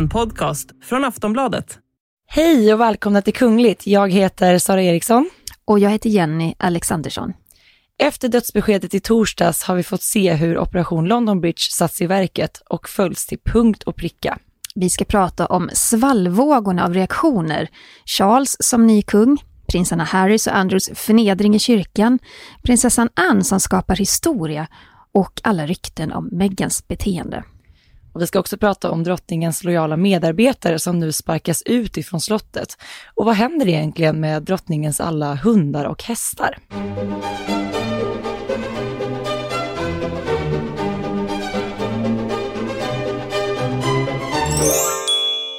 En podcast från Aftonbladet. Hej och välkomna till Kungligt. Jag heter Sara Eriksson. Och jag heter Jenny Alexandersson. Efter dödsbeskedet i torsdags har vi fått se hur Operation London Bridge satts i verket och följs till punkt och pricka. Vi ska prata om svallvågorna av reaktioner. Charles som ny kung, prinsarna Harrys och Andrews förnedring i kyrkan, prinsessan Anne som skapar historia och alla rykten om Megans beteende. Och vi ska också prata om drottningens lojala medarbetare som nu sparkas ut ifrån slottet. Och vad händer egentligen med drottningens alla hundar och hästar?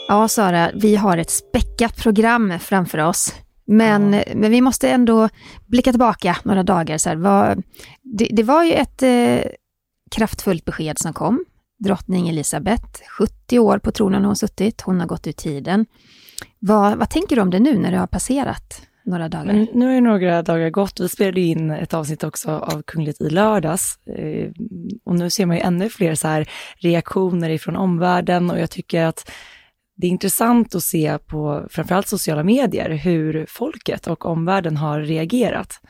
Ja, Sara, vi har ett späckat program framför oss. Men, ja. men vi måste ändå blicka tillbaka några dagar. Så här, vad, det, det, var ju ett eh, kraftfullt besked som kom. Drottning Elisabeth, 70 år på tronen har hon suttit, hon har gått ur tiden. Vad, vad tänker du om det nu när det har passerat några dagar? Men nu har ju några dagar gått. Vi spelade in ett avsnitt också av Kungligt i lördags. Eh, och nu ser man ju ännu fler så här reaktioner ifrån omvärlden och jag tycker att det är intressant att se på framförallt sociala medier hur folket och omvärlden har reagerat.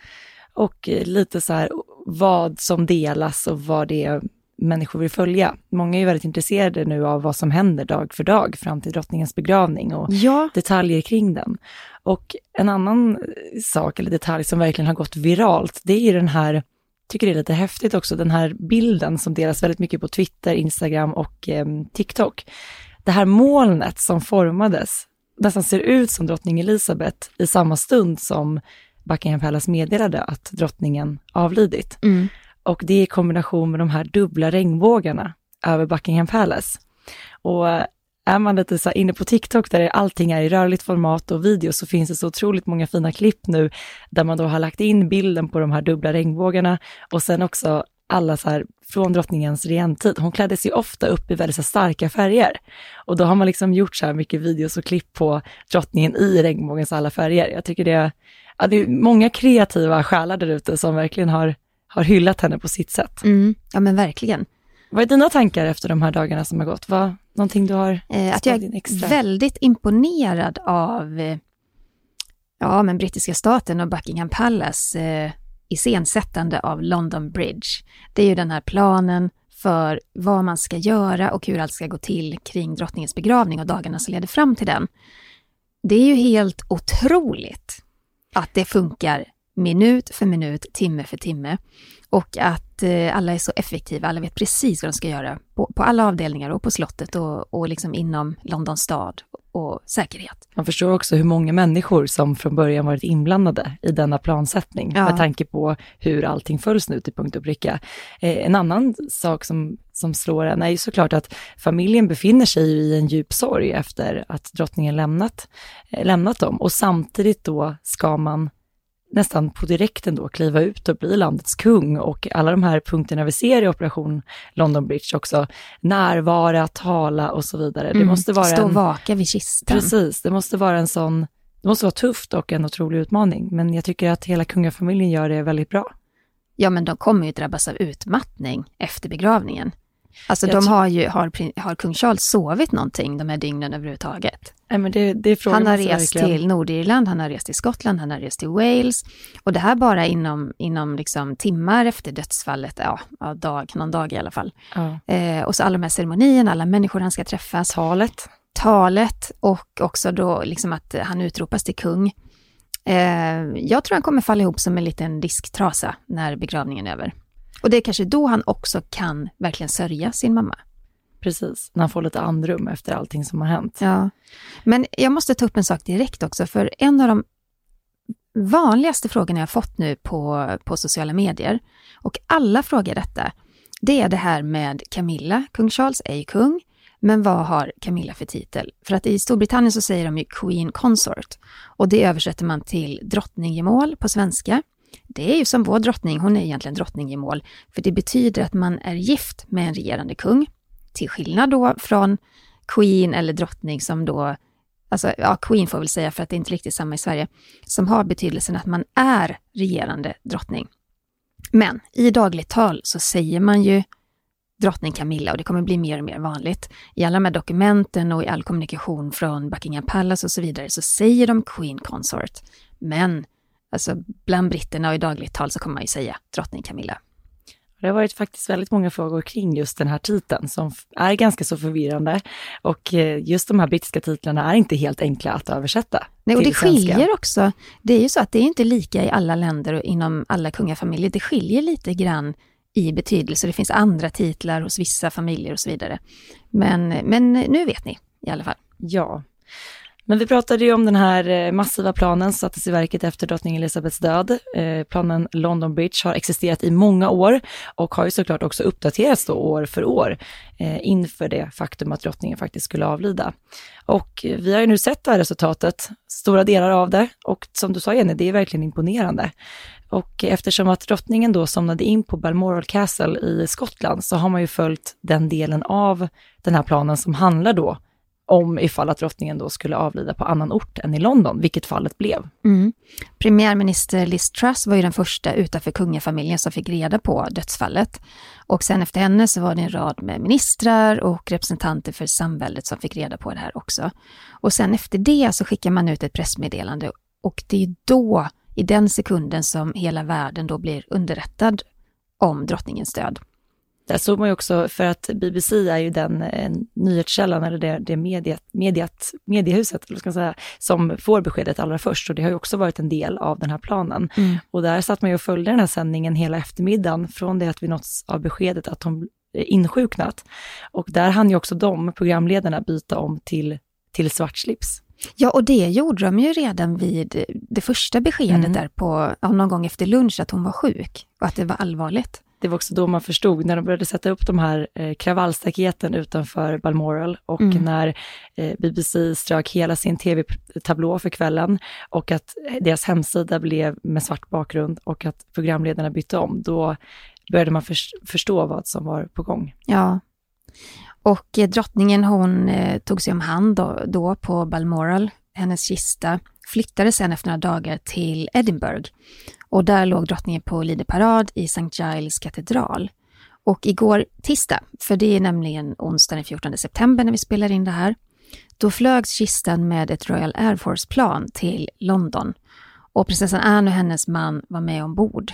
Och eh, lite så här vad som delas och vad det är människor vill följa. Många är väldigt intresserade nu av vad som händer dag för dag fram till drottningens begravning och ja. detaljer kring den. Och en annan sak eller detalj som verkligen har gått viralt, det är ju den här tycker det är lite häftigt också, den här bilden som delas väldigt mycket på Twitter, Instagram och eh, TikTok det här molnet som formades nästan ser ut som drottning Elisabeth i samma stund som Buckingham Palace meddelade att drottningen avlidit. Mm. Och det är i kombination med de här dubbla regnbågarna över Buckingham Palace. Och är man lite så inne på TikTok där allting är i rörligt format och video så finns det så otroligt många fina klipp nu där man då har lagt in bilden på de här dubbla regnbågarna och sen också alla så här, från drottningens regentid. Hon klädde sig ofta upp i väldigt så starka färger. Och då har man liksom gjort så här mycket videos och klipp på drottningen i regnbågens alla färger. Jag tycker det, ja, det är många kreativa själar där ute som verkligen har, har hyllat henne på sitt sätt. Mm, ja men verkligen. Vad är dina tankar efter de här dagarna som har gått? Vad, någonting du har eh, Att jag är extra? väldigt imponerad av eh, ja, men brittiska staten och Buckingham Palace. Eh, iscensättande av London Bridge. Det är ju den här planen för vad man ska göra och hur allt ska gå till kring drottningens begravning och dagarna som leder fram till den. Det är ju helt otroligt att det funkar minut för minut, timme för timme. Och att eh, alla är så effektiva, alla vet precis vad de ska göra på, på alla avdelningar och på slottet och, och liksom inom Londons stad och säkerhet. Man förstår också hur många människor som från början varit inblandade i denna plansättning ja. med tanke på hur allting följs nu till punkt och pricka. Eh, en annan sak som, som slår en är ju såklart att familjen befinner sig i en djup sorg efter att drottningen lämnat, eh, lämnat dem och samtidigt då ska man nästan på direkten då kliva ut och bli landets kung och alla de här punkterna vi ser i Operation London Bridge också, närvara, tala och så vidare. Mm, det måste vara stå en, vaka vid kistan. Precis, det måste vara en sån, det måste vara tufft och en otrolig utmaning, men jag tycker att hela kungafamiljen gör det väldigt bra. Ja, men de kommer ju drabbas av utmattning efter begravningen. Alltså de har ju, har, har kung Charles sovit någonting de här dygnen överhuvudtaget? Nej, men det, det han har rest verkligen. till Nordirland, han har rest till Skottland, han har rest till Wales. Och det här bara inom, inom liksom timmar efter dödsfallet, ja, ja dag, någon dag i alla fall. Ja. Eh, och så alla de här ceremonierna, alla människor han ska träffa. Talet. Talet och också då liksom att han utropas till kung. Eh, jag tror han kommer falla ihop som en liten disktrasa när begravningen är över. Och det är kanske då han också kan verkligen sörja sin mamma. Precis, när han får lite andrum efter allting som har hänt. Ja. Men jag måste ta upp en sak direkt också, för en av de vanligaste frågorna jag fått nu på, på sociala medier, och alla frågar detta, det är det här med Camilla. Kung Charles är ju kung, men vad har Camilla för titel? För att i Storbritannien så säger de ju Queen Consort och det översätter man till drottningemål på svenska. Det är ju som vår drottning, hon är egentligen drottningemål, för det betyder att man är gift med en regerande kung. Till skillnad då från Queen eller drottning som då, alltså ja, Queen får väl säga för att det är inte riktigt samma i Sverige, som har betydelsen att man är regerande drottning. Men i dagligt tal så säger man ju drottning Camilla och det kommer bli mer och mer vanligt. I alla de här dokumenten och i all kommunikation från Buckingham Palace och så vidare så säger de Queen Consort. Men alltså bland britterna och i dagligt tal så kommer man ju säga drottning Camilla. Det har varit faktiskt väldigt många frågor kring just den här titeln som är ganska så förvirrande. Och eh, just de här brittiska titlarna är inte helt enkla att översätta. Nej, och det skiljer svenska. också. Det är ju så att det är inte lika i alla länder och inom alla kungafamiljer. Det skiljer lite grann i betydelse. Det finns andra titlar hos vissa familjer och så vidare. Men, men nu vet ni i alla fall. Ja. Men vi pratade ju om den här eh, massiva planen som sattes i verket efter drottning Elizabeths död. Eh, planen London Bridge har existerat i många år och har ju såklart också uppdaterats då år för år eh, inför det faktum att drottningen faktiskt skulle avlida. Och vi har ju nu sett det här resultatet, stora delar av det och som du sa Jenny, det är verkligen imponerande. Och eftersom att drottningen då somnade in på Balmoral Castle i Skottland så har man ju följt den delen av den här planen som handlar då om ifall att drottningen då skulle avlida på annan ort än i London, vilket fallet blev. Mm. Premiärminister Liz Truss var ju den första utanför kungafamiljen som fick reda på dödsfallet. Och sen efter henne så var det en rad med ministrar och representanter för samväldet som fick reda på det här också. Och sen efter det så skickar man ut ett pressmeddelande och det är då, i den sekunden, som hela världen då blir underrättad om drottningens död. Där såg man ju också, för att BBC är ju den eh, nyhetskällan, eller det, det mediet, mediet, mediehuset, eller ska man säga, som får beskedet allra först. Och det har ju också varit en del av den här planen. Mm. Och där satt man ju och följde den här sändningen hela eftermiddagen, från det att vi nåtts av beskedet att hon insjuknat. Och där hann ju också de, programledarna, byta om till, till svart slips. Ja, och det gjorde de ju redan vid det första beskedet mm. där på, någon gång efter lunch, att hon var sjuk och att det var allvarligt det var också då man förstod, när de började sätta upp de här eh, kravallstaketen utanför Balmoral och mm. när eh, BBC strök hela sin tv-tablå för kvällen och att deras hemsida blev med svart bakgrund och att programledarna bytte om, då började man för, förstå vad som var på gång. Ja. Och eh, drottningen hon eh, tog sig om hand då, då på Balmoral, hennes kista flyttades sen efter några dagar till Edinburgh och där låg drottningen på lideparad i St. Giles katedral. Och igår tisdag, för det är nämligen onsdag den 14 september när vi spelar in det här, då flögs kistan med ett Royal Air Force-plan till London och prinsessan Anne och hennes man var med ombord.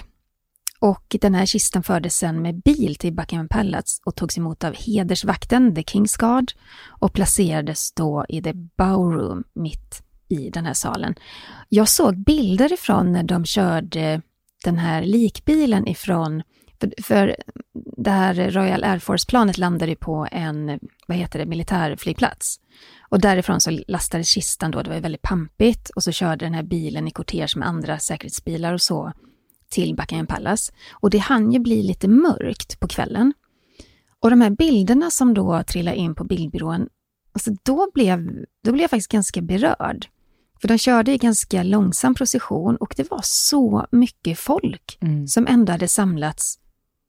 Och den här kistan fördes sen med bil till Buckingham Palace och togs emot av hedersvakten, The King's Guard, och placerades då i The Bowroom mitt i den här salen. Jag såg bilder ifrån när de körde den här likbilen ifrån, för, för det här Royal Air Force-planet landade på en, vad heter det, militärflygplats. Och därifrån så lastades kistan då, det var väldigt pampigt, och så körde den här bilen i kortege med andra säkerhetsbilar och så till Buckingham Palace. Och det hann ju bli lite mörkt på kvällen. Och de här bilderna som då trillade in på bildbyrån, alltså då blev, då blev jag faktiskt ganska berörd. För de körde i ganska långsam procession och det var så mycket folk mm. som ändå hade samlats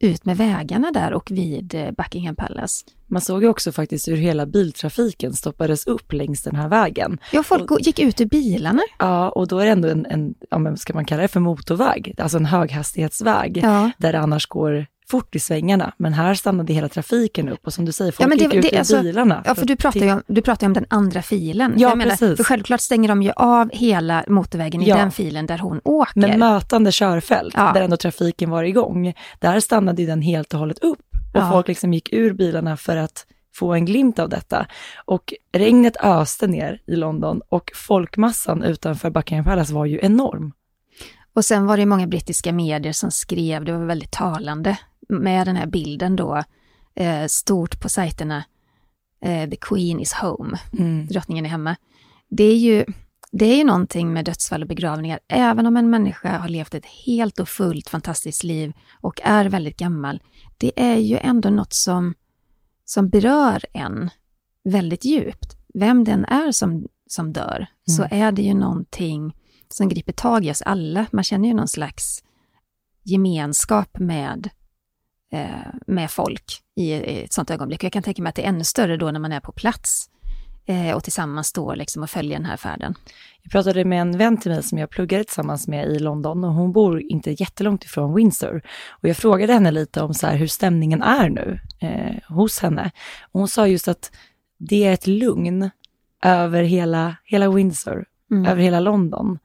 ut med vägarna där och vid eh, Buckingham Palace. Man såg ju också faktiskt hur hela biltrafiken stoppades upp längs den här vägen. Ja, folk och, gick ut ur bilarna. Ja, och då är det ändå en, en ja, ska man kalla det för motorväg, alltså en höghastighetsväg, ja. där det annars går fort i svängarna, men här stannade hela trafiken upp och som du säger, folk ja, men det, gick ut det, ur alltså, bilarna. Ja, för du pratar, ju om, du pratar om den andra filen. Ja, menar, precis. För självklart stänger de ju av hela motorvägen i ja. den filen där hon åker. Men mötande körfält, ja. där ändå trafiken var igång, där stannade ju den helt och hållet upp och ja. folk liksom gick ur bilarna för att få en glimt av detta. Och regnet öste ner i London och folkmassan utanför Buckingham Palace var ju enorm. Och sen var det många brittiska medier som skrev, det var väldigt talande, med den här bilden då, eh, stort på sajterna, eh, The Queen is home, mm. drottningen är hemma. Det är ju det är ju någonting med dödsfall och begravningar, även om en människa har levt ett helt och fullt fantastiskt liv och är väldigt gammal. Det är ju ändå något som, som berör en väldigt djupt. Vem den är som, som dör, mm. så är det ju någonting som griper tag i oss alla. Man känner ju någon slags gemenskap med Eh, med folk i ett sånt ögonblick. Jag kan tänka mig att det är ännu större då när man är på plats eh, och tillsammans står liksom och följer den här färden. Jag pratade med en vän till mig som jag pluggade tillsammans med i London och hon bor inte jättelångt ifrån Windsor. Och jag frågade henne lite om så här hur stämningen är nu eh, hos henne. Och hon sa just att det är ett lugn över hela, hela Windsor, mm. över hela London.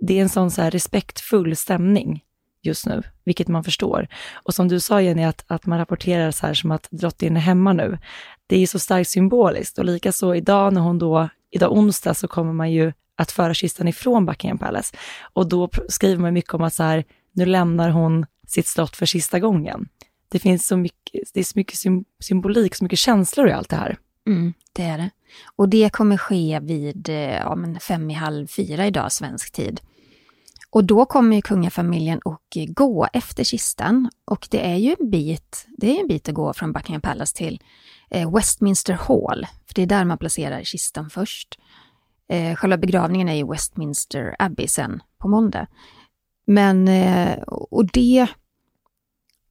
Det är en sån så här respektfull stämning just nu, vilket man förstår. Och som du sa Jenny, att, att man rapporterar så här som att drottningen är hemma nu. Det är så starkt symboliskt och likaså idag när hon då, idag onsdag så kommer man ju att föra kistan ifrån Buckingham Palace. Och då skriver man mycket om att så här, nu lämnar hon sitt slott för sista gången. Det finns så mycket, det är så mycket symbolik, så mycket känslor i allt det här. Mm, det är det. Och det kommer ske vid eh, ja, men fem i halv fyra idag, svensk tid. Och då kommer ju kungafamiljen att gå efter kistan. Och det är ju en bit, det är en bit att gå från Buckingham Palace till eh, Westminster Hall. För det är där man placerar kistan först. Eh, själva begravningen är i Westminster Abbey sen på måndag. Men, eh, och det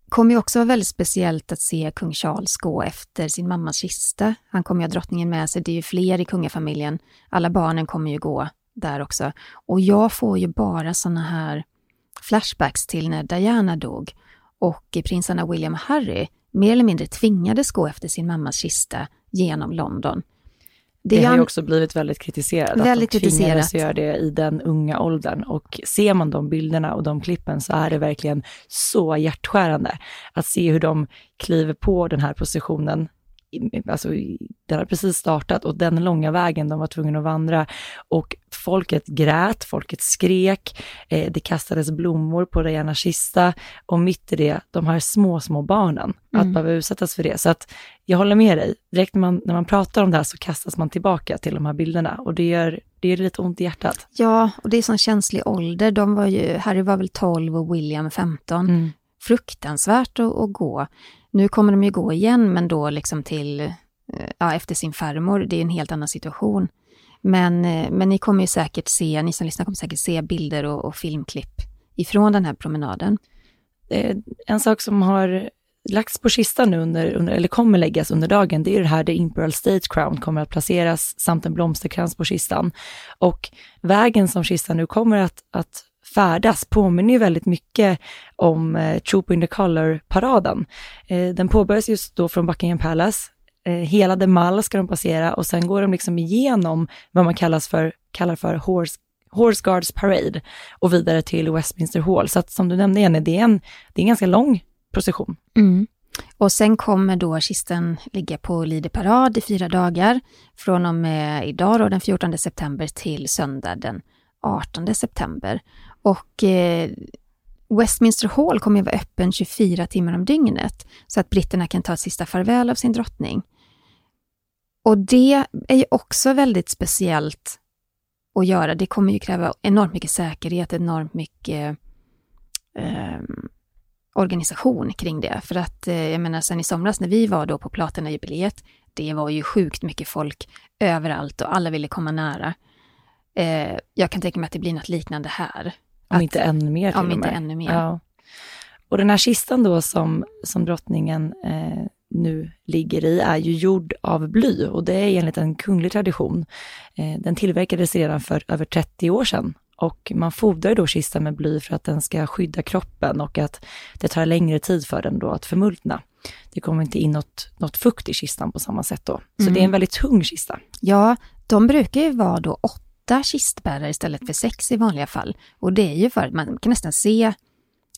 kommer ju också vara väldigt speciellt att se kung Charles gå efter sin mammas kista. Han kommer ju ha drottningen med sig, det är ju fler i kungafamiljen. Alla barnen kommer ju gå där också. Och jag får ju bara sådana här flashbacks till när Diana dog och prinsarna William och Harry mer eller mindre tvingades gå efter sin mammas kista genom London. Det, det har ju också blivit väldigt kritiserat, väldigt att de tvingades göra det i den unga åldern. Och ser man de bilderna och de klippen så är det verkligen så hjärtskärande att se hur de kliver på den här positionen alltså den har precis startat och den långa vägen de var tvungna att vandra och folket grät, folket skrek, eh, det kastades blommor på Dianas kista och mitt i det, de här små, små barnen, mm. att behöva utsättas för det. Så att jag håller med dig, direkt när man, när man pratar om det här så kastas man tillbaka till de här bilderna och det gör, det gör lite ont i hjärtat. Ja, och det är sån känslig ålder. De var ju, Harry var väl 12 och William 15. Mm. Fruktansvärt att, att gå. Nu kommer de ju gå igen, men då liksom till, eh, ja, efter sin farmor. Det är en helt annan situation. Men, eh, men ni kommer ju säkert se, ni som lyssnar kommer säkert se bilder och, och filmklipp ifrån den här promenaden. Eh, en sak som har lagts på kistan nu under, under, eller kommer läggas under dagen, det är det här där Imperial State Crown kommer att placeras samt en blomsterkrans på kistan. Och vägen som kistan nu kommer att, att färdas påminner ju väldigt mycket om eh, Troop in the Color-paraden. Eh, den påbörjas just då från Buckingham Palace. Eh, hela The Mall ska de passera och sen går de liksom igenom vad man kallas för, kallar för Horse Horse Guards Parade och vidare till Westminster Hall. Så att som du nämnde Jenny, det är en, det är en ganska lång procession. Mm. Och sen kommer då kisten ligga på Lide parad i fyra dagar, från och med idag då, den 14 september till söndag den 18 september. Och eh, Westminster Hall kommer att vara öppen 24 timmar om dygnet, så att britterna kan ta ett sista farväl av sin drottning. Och det är ju också väldigt speciellt att göra. Det kommer ju kräva enormt mycket säkerhet, enormt mycket eh, organisation kring det. För att, eh, jag menar, sen i somras när vi var då på Platina-jubileet, det var ju sjukt mycket folk överallt och alla ville komma nära. Eh, jag kan tänka mig att det blir något liknande här. Om att, inte ännu mer till Om inte ännu mer. Ja. Och den här kistan då som, som drottningen eh, nu ligger i är ju gjord av bly och det är enligt en kunglig tradition. Eh, den tillverkades redan för över 30 år sedan och man fodrar då kistan med bly för att den ska skydda kroppen och att det tar längre tid för den då att förmultna. Det kommer inte in något, något fukt i kistan på samma sätt då. Så mm. det är en väldigt tung kista. Ja, de brukar ju vara då åtta kistbärare istället för sex i vanliga fall. Och det är ju för att man kan nästan se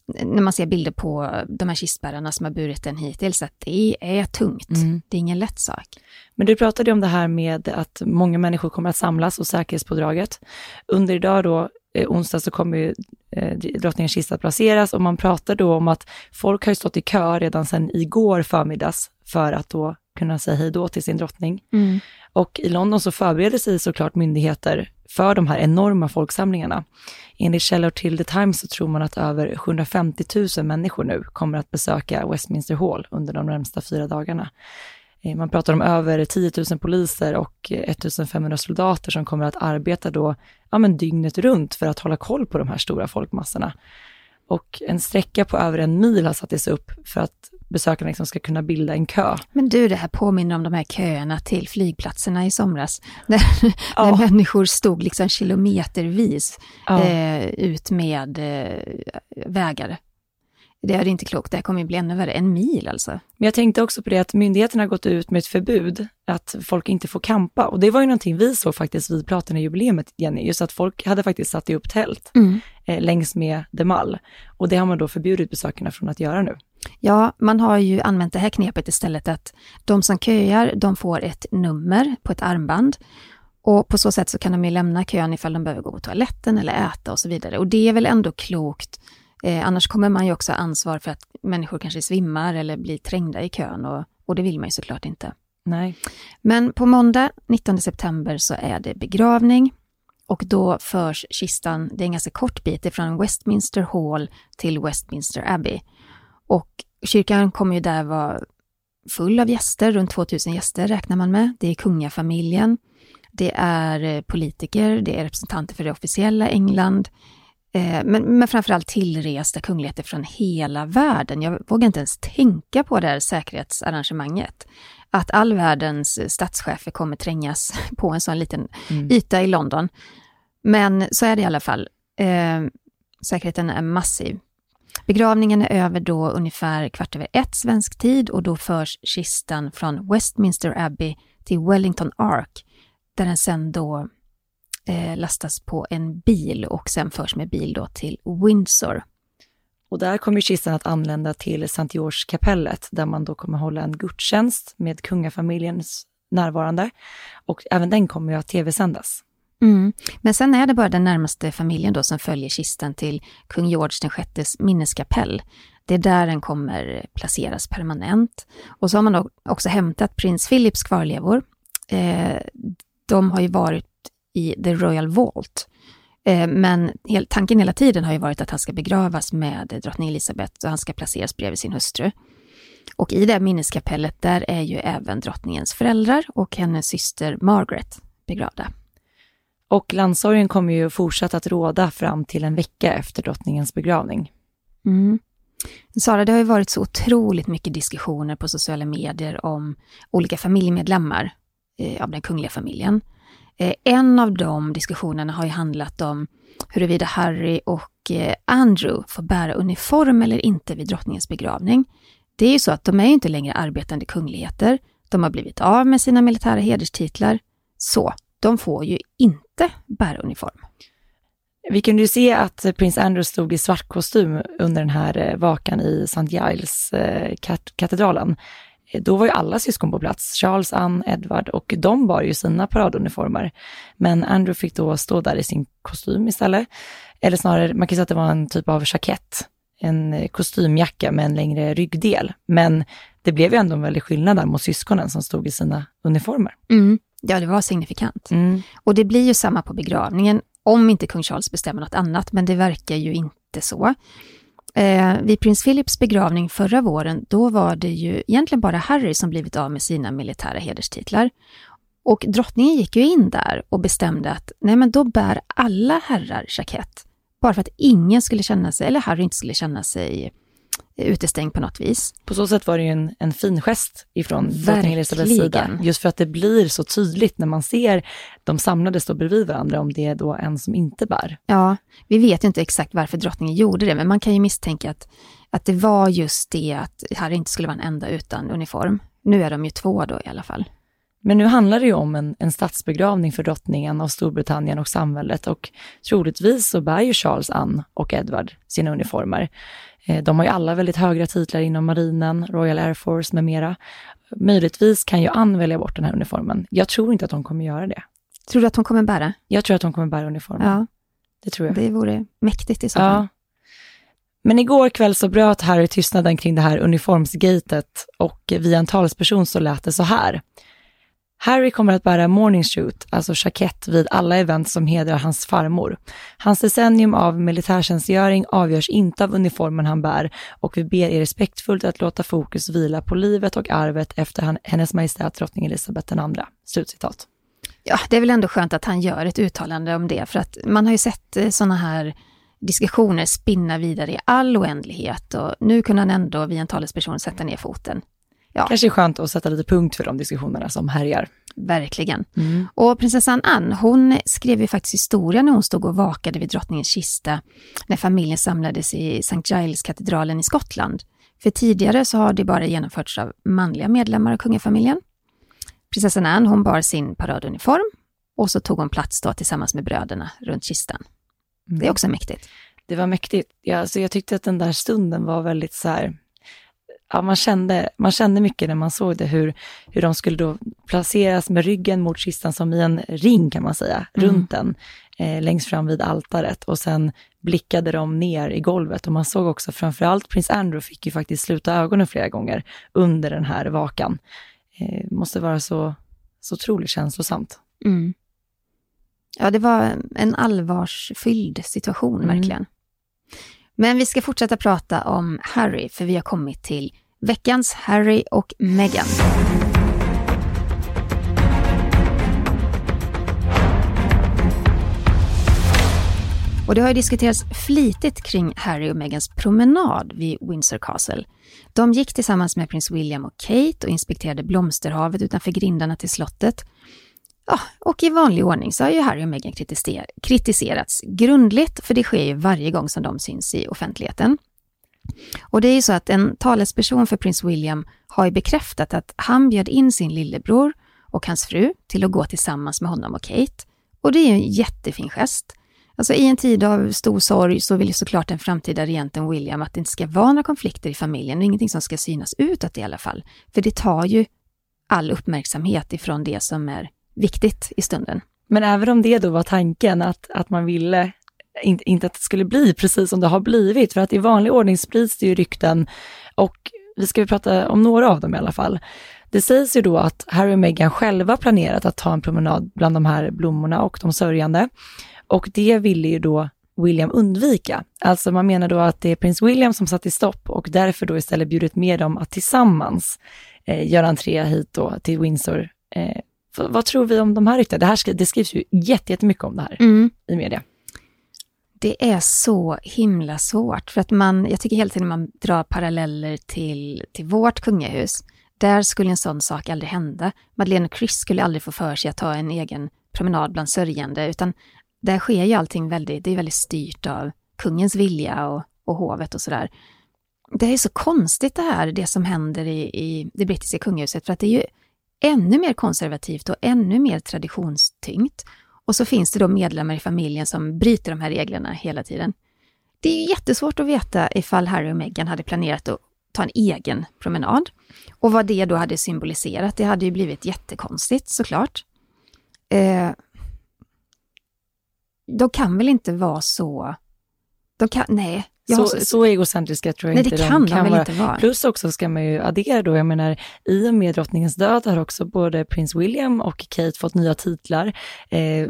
när man ser bilder på de här kistbärarna som har burit den hittills, att det är tungt. Mm. Det är ingen lätt sak. Men du pratade om det här med att många människor kommer att samlas och säkerhetspådraget. Under idag då, eh, onsdag, så kommer ju eh, drottningens kista att placeras och man pratar då om att folk har stått i kö redan sedan igår förmiddags för att då kunna säga hej då till sin drottning. Mm. Och i London så förbereder sig såklart myndigheter för de här enorma folksamlingarna. Enligt källor till The Times så tror man att över 750 000 människor nu kommer att besöka Westminster Hall under de närmsta fyra dagarna. Eh, man pratar om över 10 000 poliser och 1 500 soldater som kommer att arbeta då, ja men dygnet runt för att hålla koll på de här stora folkmassorna och en sträcka på över en mil har satts upp för att besökarna liksom ska kunna bilda en kö. Men du, det här påminner om de här köerna till flygplatserna i somras. Där, ja. där människor stod liksom kilometervis ja. eh, ut med eh, vägar det är inte klokt, det här kommer ju bli ännu värre. En mil alltså. Men jag tänkte också på det att myndigheterna har gått ut med ett förbud att folk inte får kampa. Och det var ju någonting vi såg faktiskt vid Platina-jubileumet, Jenny, just att folk hade faktiskt satt upp tält mm. eh, längs med Demal. Och det har man då förbjudit besökarna från att göra nu. Ja, man har ju använt det här knepet istället att de som köar, de får ett nummer på ett armband. Och på så sätt så kan de ju lämna kön ifall de behöver gå på toaletten eller äta och så vidare. Och det är väl ändå klokt Eh, annars kommer man ju också ha ansvar för att människor kanske svimmar eller blir trängda i kön och, och det vill man ju såklart inte. Nej. Men på måndag 19 september så är det begravning och då förs kistan, det är en ganska kort bit, från Westminster Hall till Westminster Abbey. Och kyrkan kommer ju där vara full av gäster, runt 2000 gäster räknar man med. Det är kungafamiljen, det är eh, politiker, det är representanter för det officiella England, men, men framförallt tillresta kungligheter från hela världen. Jag vågar inte ens tänka på det här säkerhetsarrangemanget. Att all världens statschefer kommer trängas på en sån liten mm. yta i London. Men så är det i alla fall. Eh, säkerheten är massiv. Begravningen är över då ungefär kvart över ett svensk tid och då förs kistan från Westminster Abbey till Wellington Ark, där den sen då eh, lastas på en bil och sen förs med bil då till Windsor. Och där kommer kistan att anlända till Sankt Georgskapellet där man då kommer hålla en gudstjänst med kungafamiljens närvarande. Och även den kommer ju att tv-sändas. Mm. Men sen är det bara den närmaste familjen då som följer kistan till kung George VI minneskapell. Det är där den kommer placeras permanent. Och så har man då också hämtat prins Philips kvarlevor. Eh, de har ju varit i The Royal Vault. Eh, men tanken hela tiden har ju varit att han ska begravas med drottning Elizabeth och han ska placeras bredvid sin hustru. Och i det minneskapellet där är ju även drottningens föräldrar och hennes syster Margaret begravda. Och landsorgen kommer ju fortsätta att råda fram till en vecka efter drottningens begravning. Mm. Sara, det har ju varit så otroligt mycket diskussioner på sociala medier om olika familjemedlemmar eh, av den kungliga familjen. Eh, en av de diskussionerna har ju handlat om huruvida Harry och eh, Andrew får bära uniform eller inte vid drottningens begravning. Det är ju så att de är ju inte längre arbetande kungligheter. De har blivit av med sina militära hederstitlar. Så de får ju inte bära uniform. Vi kunde ju se att prins Andrew stod i svart kostym under den här eh, vakan i St. Giles katedralen då var ju alla syskon på plats, Charles, Anne, Edward och de bar ju sina paraduniformer. Men Andrew fick då stå där i sin kostym istället. Eller snarare, man kan säga att det var en typ av jackett, en kostymjacka med en längre ryggdel. Men det blev ju ändå en väldig skillnad där mot syskonen som stod i sina uniformer. Mm. Ja, det var signifikant. Mm. Och det blir ju samma på begravningen, om inte kung Charles bestämmer något annat, men det verkar ju inte så. Eh, vid prins Philips begravning förra våren, då var det ju egentligen bara Harry som blivit av med sina militära hederstitlar. Och drottningen gick ju in där och bestämde att nej men då bär alla herrar jackett. Bara för att ingen skulle känna sig, eller Harry inte skulle känna sig utestängd på något vis. På så sätt var det ju en, en fin gest ifrån drottning Elisabeths sida. Just för att det blir så tydligt när man ser de samlade stå bredvid varandra om det är då en som inte bär. Ja, vi vet ju inte exakt varför drottningen gjorde det, men man kan ju misstänka att, att det var just det att Harry inte skulle vara en enda utan uniform. Nu är de ju två då i alla fall. Men nu handlar det ju om en, en statsbegravning för drottningen av Storbritannien och samhället och troligtvis så bär ju Charles, Anne och Edward sina uniformer. Eh, de har ju alla väldigt höga titlar inom marinen, Royal Air Force med mera. Möjligtvis kan ju Ann välja bort den här uniformen. Jag tror inte att hon kommer göra det. Tror du att hon kommer bära? Jag tror att hon kommer bära uniformen. Ja. Det tror jag. Det vore mäktigt i så fall. Ja. Men igår kväll så bröt Harry tystnaden kring det här uniformsgatet och via en talsperson så lät det så här. Harry kommer att bära morning shoot, alltså jackett, vid alla event som hedrar hans farmor. Hans decennium av militärtjänstgöring avgörs inte av uniformen han bär och vi ber er respektfullt att låta fokus vila på livet och arvet efter hennes majestät drottning Elisabeth II. Slutcitat. Ja, det är väl ändå skönt att han gör ett uttalande om det, för att man har ju sett eh, sådana här diskussioner spinna vidare i all oändlighet och nu kunde han ändå via en talesperson sätta ner foten. Ja. Kanske är skönt att sätta lite punkt för de diskussionerna som härjar. Verkligen. Mm. Och prinsessan Anne, hon skrev ju faktiskt historia när hon stod och vakade vid drottningens kista när familjen samlades i St. Giles-katedralen i Skottland. För tidigare så har det bara genomförts av manliga medlemmar av kungafamiljen. Prinsessan Anne, hon bar sin paraduniform och så tog hon plats då tillsammans med bröderna runt kistan. Mm. Det är mm. också mäktigt. Det var mäktigt. Ja, alltså jag tyckte att den där stunden var väldigt så här, ja, man, kände, man kände mycket när man såg det, hur, hur de skulle då placeras med ryggen mot kistan som i en ring kan man säga, mm. runt den, eh, längst fram vid altaret och sen blickade de ner i golvet och man såg också framförallt prins Andrew fick ju faktiskt sluta ögonen flera gånger under den här vakan. Eh, måste vara så, så otroligt känslosamt. Mm. Ja, det var en allvarsfylld situation, mm. verkligen. Men vi ska fortsätta prata om Harry, för vi har kommit till veckans Harry och Meghan. Och det har ju diskuterats flitigt kring Harry och Meghans promenad vid Windsor Castle. De gick tillsammans med prins William och Kate och inspekterade blomsterhavet utanför grindarna till slottet. Ja, och i vanlig ordning så har ju Harry och Meghan kritiser kritiserats grundligt, för det sker ju varje gång som de syns i offentligheten. Och det är ju så att en talesperson för prins William har ju bekräftat att han bjöd in sin lillebror och hans fru till att gå tillsammans med honom och Kate. Och det är ju en jättefin gest. Alltså i en tid av stor sorg så vill ju såklart den framtida regenten William att det inte ska vara några konflikter i familjen och ingenting som ska synas utåt i alla fall. För det tar ju all uppmärksamhet ifrån det som är viktigt i stunden. Men även om det då var tanken att, att man ville inte, inte att det skulle bli precis som det har blivit, för att i vanlig ordning sprids det ju rykten och vi ska prata om några av dem i alla fall. Det sägs ju då att Harry och Meghan själva planerat att ta en promenad bland de här blommorna och de sörjande. Och det ville ju då William undvika. Alltså man menar då att det är prins William som satt i stopp och därför då istället bjudit med dem att tillsammans eh, göra entré hit då till Windsor eh, vad tror vi om de här ryktena? Det, här, det skrivs ju jättemycket om det här mm. i media. Det är så himla svårt, för att man, jag tycker hela tiden man drar paralleller till, till vårt kungahus. Där skulle en sån sak aldrig hända. Madeleine och Chris skulle aldrig få för sig att ta en egen promenad bland sörjande, utan där sker ju allting väldigt, det är väldigt styrt av kungens vilja och, och hovet och sådär. Det är så konstigt det här, det som händer i, i det brittiska kungahuset, för att det är ju ännu mer konservativt och ännu mer traditionstyngt. Och så finns det då medlemmar i familjen som bryter de här reglerna hela tiden. Det är jättesvårt att veta ifall Harry och Meghan hade planerat att ta en egen promenad. Och vad det då hade symboliserat, det hade ju blivit jättekonstigt såklart. Eh, de kan väl inte vara så... De kan, nej, så, så, så egocentriska tror jag nej, inte det kan de kan vara. Inte vara. Plus också ska man ju addera då, jag menar, i och med drottningens död har också både prins William och Kate fått nya titlar. Eh,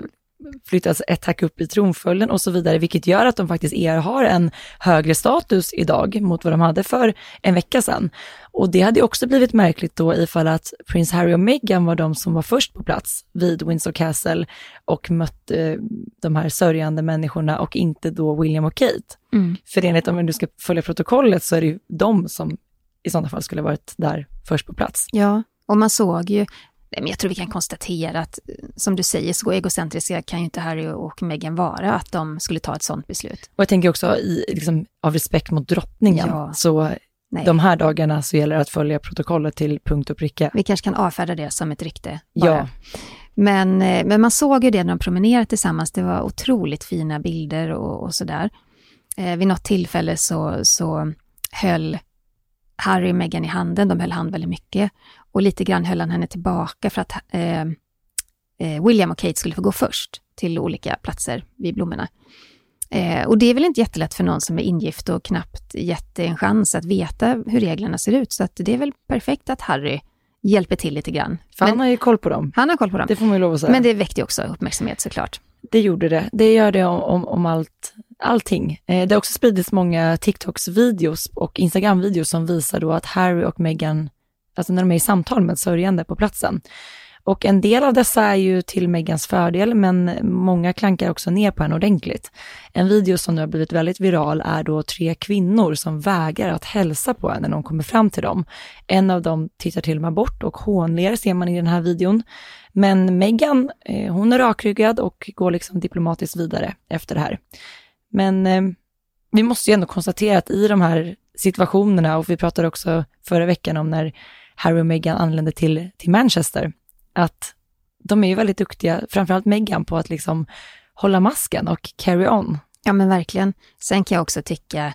flyttats ett hack upp i tronföljden och så vidare, vilket gör att de faktiskt er har en högre status idag mot vad de hade för en vecka sedan. Och det hade också blivit märkligt då ifall att prins Harry och Meghan var de som var först på plats vid Windsor Castle och mötte eh, de här sörjande människorna och inte då William och Kate. Mm. För enligt om du ska följa protokollet så är det ju de som i sådana fall skulle varit där först på plats. Ja, och man såg ju, men jag tror vi kan konstatera att, som du säger, så egocentriska kan ju inte Harry och Meghan vara, att de skulle ta ett sådant beslut. Och jag tänker också i, liksom, av respekt mot drottningen, ja. så Nej. de här dagarna så gäller det att följa protokollet till punkt och pricka. Vi kanske kan avfärda det som ett rykte. Bara. Ja. Men, eh, men man såg ju det när de promenerade tillsammans, det var otroligt fina bilder och, och sådär. Eh, vid något tillfälle så, så höll Harry och Meghan i handen, de höll hand väldigt mycket. Och lite grann höll han henne tillbaka för att eh, eh, William och Kate skulle få gå först till olika platser vid blommorna. Eh, och det är väl inte jättelätt för någon som är ingift och knappt gett en chans att veta hur reglerna ser ut. Så att det är väl perfekt att Harry hjälper till lite grann. För Men, han har ju koll på dem. Han har koll på dem. Det får man ju lov att säga. Men det väckte också uppmärksamhet såklart. Det gjorde det. Det gör det om, om, om allt, allting. Eh, det har också spridits många TikToks-videos och Instagram-videos som visar då att Harry och Meghan, alltså när de är i samtal med sörjande på platsen, Och en del av dessa är ju till Megans fördel, men många klankar också ner på henne ordentligt. En video som nu har blivit väldigt viral är då tre kvinnor som vägrar att hälsa på henne när hon kommer fram till dem. En av dem tittar till och med bort och hånler ser man i den här videon. Men Megan, eh, hon är rakryggad och går liksom diplomatiskt vidare efter det här. Men eh, vi måste ju ändå konstatera att i de här situationerna, och vi pratade också förra veckan om när Harry och Meghan anlände till, till Manchester, att de är ju väldigt duktiga, framförallt Meghan, på att liksom hålla masken och carry on. Ja men verkligen. Sen kan jag också tycka,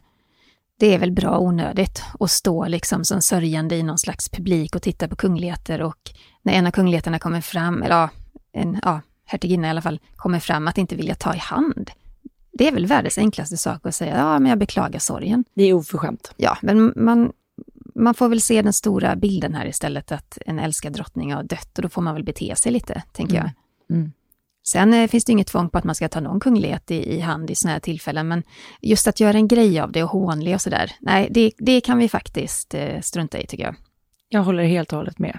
det är väl bra onödigt att stå liksom som sörjande i någon slags publik och titta på kungligheter och när en av kungligheterna kommer fram, eller ja, en, ja, hertiginna i alla fall, kommer fram, att inte vilja ta i hand. Det är väl världens enklaste sak att säga, ja men jag beklagar sorgen. Det är oförskämt. Ja, men man, man får väl se den stora bilden här istället, att en älskad drottning har dött och då får man väl bete sig lite, tänker jag. Mm. Mm. Sen eh, finns det inget tvång på att man ska ta någon kunglighet i, i hand i sådana här tillfällen, men just att göra en grej av det och hånle och sådär, nej, det, det kan vi faktiskt eh, strunta i tycker jag. Jag håller helt och hållet med.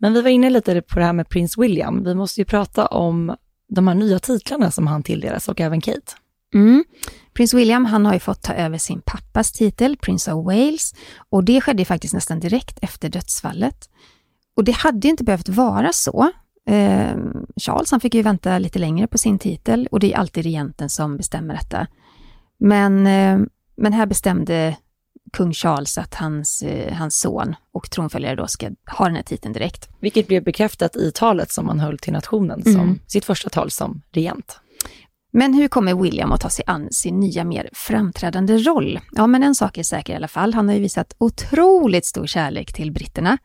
Men vi var inne lite på det här med prins William. Vi måste ju prata om de här nya titlarna som han tilldelas och även Kate. Mm. Prins William han har ju fått ta över sin pappas titel, Prince of Wales, och det skedde faktiskt nästan direkt efter dödsfallet. Och det hade inte behövt vara så. Eh, Charles han fick ju vänta lite längre på sin titel och det är alltid regenten som bestämmer detta. Men, eh, men här bestämde kung Charles att hans, eh, hans son och tronföljare då ska ha den här titeln direkt. Vilket blev bekräftat i talet som han höll till nationen, som Mm. sitt första tal som regent. Men hur kommer William att ta sig an sin nya mer framträdande roll? Ja, men en sak är säker i alla fall. Han har ju visat otroligt stor kärlek till britterna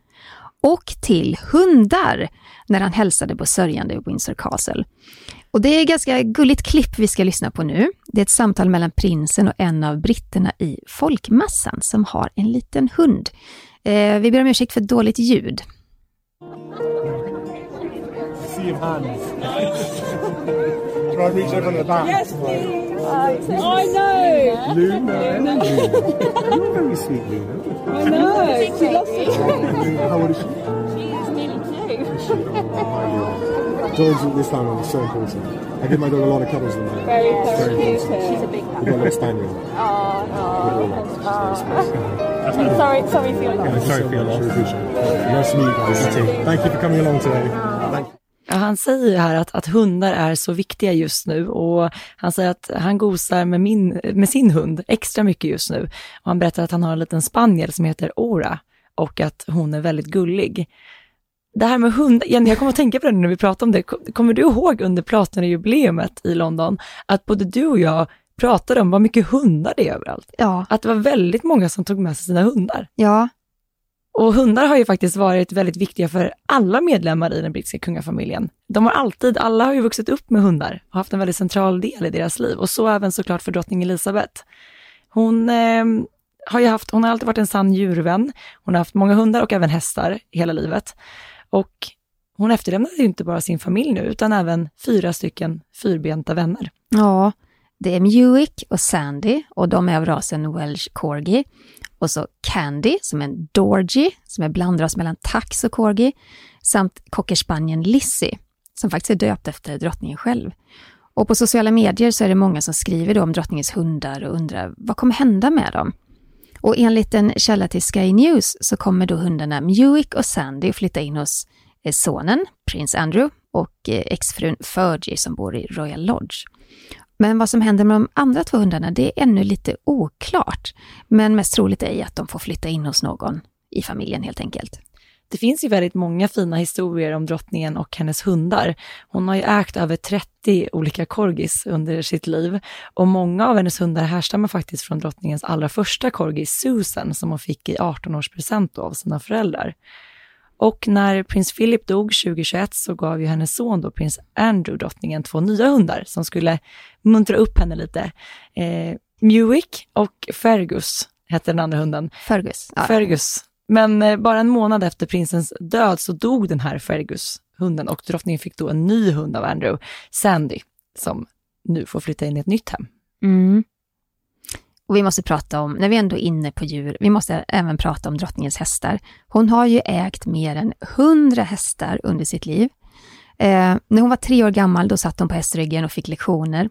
och till hundar när han hälsade på sörjande Windsor Castle. Och det är ett ganska gulligt klipp vi ska lyssna på nu. Det är ett samtal mellan prinsen och en av britterna i folkmassan som har en liten hund. Eh, vi ber om ursäkt för dåligt ljud. Is. Dogs at this time are so important. I give my dog a lot of cuddles in there. Very important. She's a big We've got a little spaniel. Oh, no. Sorry, sorry for your loss. Sorry for your loss. Nice to meet you guys. Thank you for coming along today. Thank you. Ja, han säger ju här att, att hundar är så viktiga just nu och han säger att han gosar med, min, med sin hund extra mycket just nu. Och han berättar att han har en liten spaniel som heter Ora och att hon är väldigt gullig. Det här med hundar, Jenny, jag kommer att tänka på det nu när vi pratar om det. Kommer du ihåg under Platinajubileet i London att både du och jag pratade om vad mycket hundar det är överallt? Ja, Att det var väldigt många som tog med sig sina hundar. ja, Och hundar har ju faktiskt varit väldigt viktiga för alla medlemmar i den brittiska kungafamiljen. De har alltid, alla har ju vuxit upp med hundar och haft en väldigt central del i deras liv. Och så även såklart för drottning Elizabeth. Hon eh, har ju haft, hon har alltid varit en sann djurvän. Hon har haft många hundar och även hästar hela livet. Och hon efterlämnade ju inte bara sin familj nu, utan även fyra stycken fyrbenta vänner. Ja, det är Muick och Sandy och de är av rasen Welsh Corgi. Och så Candy som är en Dorgie som är blandras mellan tax och corgi. Samt cockerspanien Lizzie som faktiskt är döpt efter drottningen själv. Och på sociala medier så är det många som skriver då om drottningens hundar och undrar vad kommer hända med dem? Och enligt en källa till Sky News så kommer då hundarna Muick och Sandy att flytta in hos eh, sonen, prins Andrew, och eh, exfrun Fergie som bor i Royal Lodge. Men vad som händer med de andra två hundarna, det är ännu lite oklart. Men mest troligt är att de får flytta in hos någon i familjen helt enkelt det finns ju väldigt många fina historier om drottningen och hennes hundar. Hon har ju ägt över 30 olika corgis under sitt liv och många av hennes hundar härstammar faktiskt från drottningens allra första corgi, Susan, som hon fick i 18-årspresent av sina föräldrar. Och när prins Philip dog 2021 så gav ju hennes son då, prins Andrew, drottningen två nya hundar som skulle muntra upp henne lite. Eh, Mewick och Fergus hette den andra hunden. Fergus. Ja. Fergus. Men eh, bara en månad efter prinsens död så dog den här Fergus-hunden och drottningen fick då en ny hund av Andrew, Sandy, som nu får flytta in i ett nytt hem. Mm. Och vi måste prata om, när vi ändå är inne på djur, vi måste även prata om drottningens hästar. Hon har ju ägt mer än hundra hästar under sitt liv. Eh, när hon var tre år gammal då satt hon på hästryggen och fick lektioner.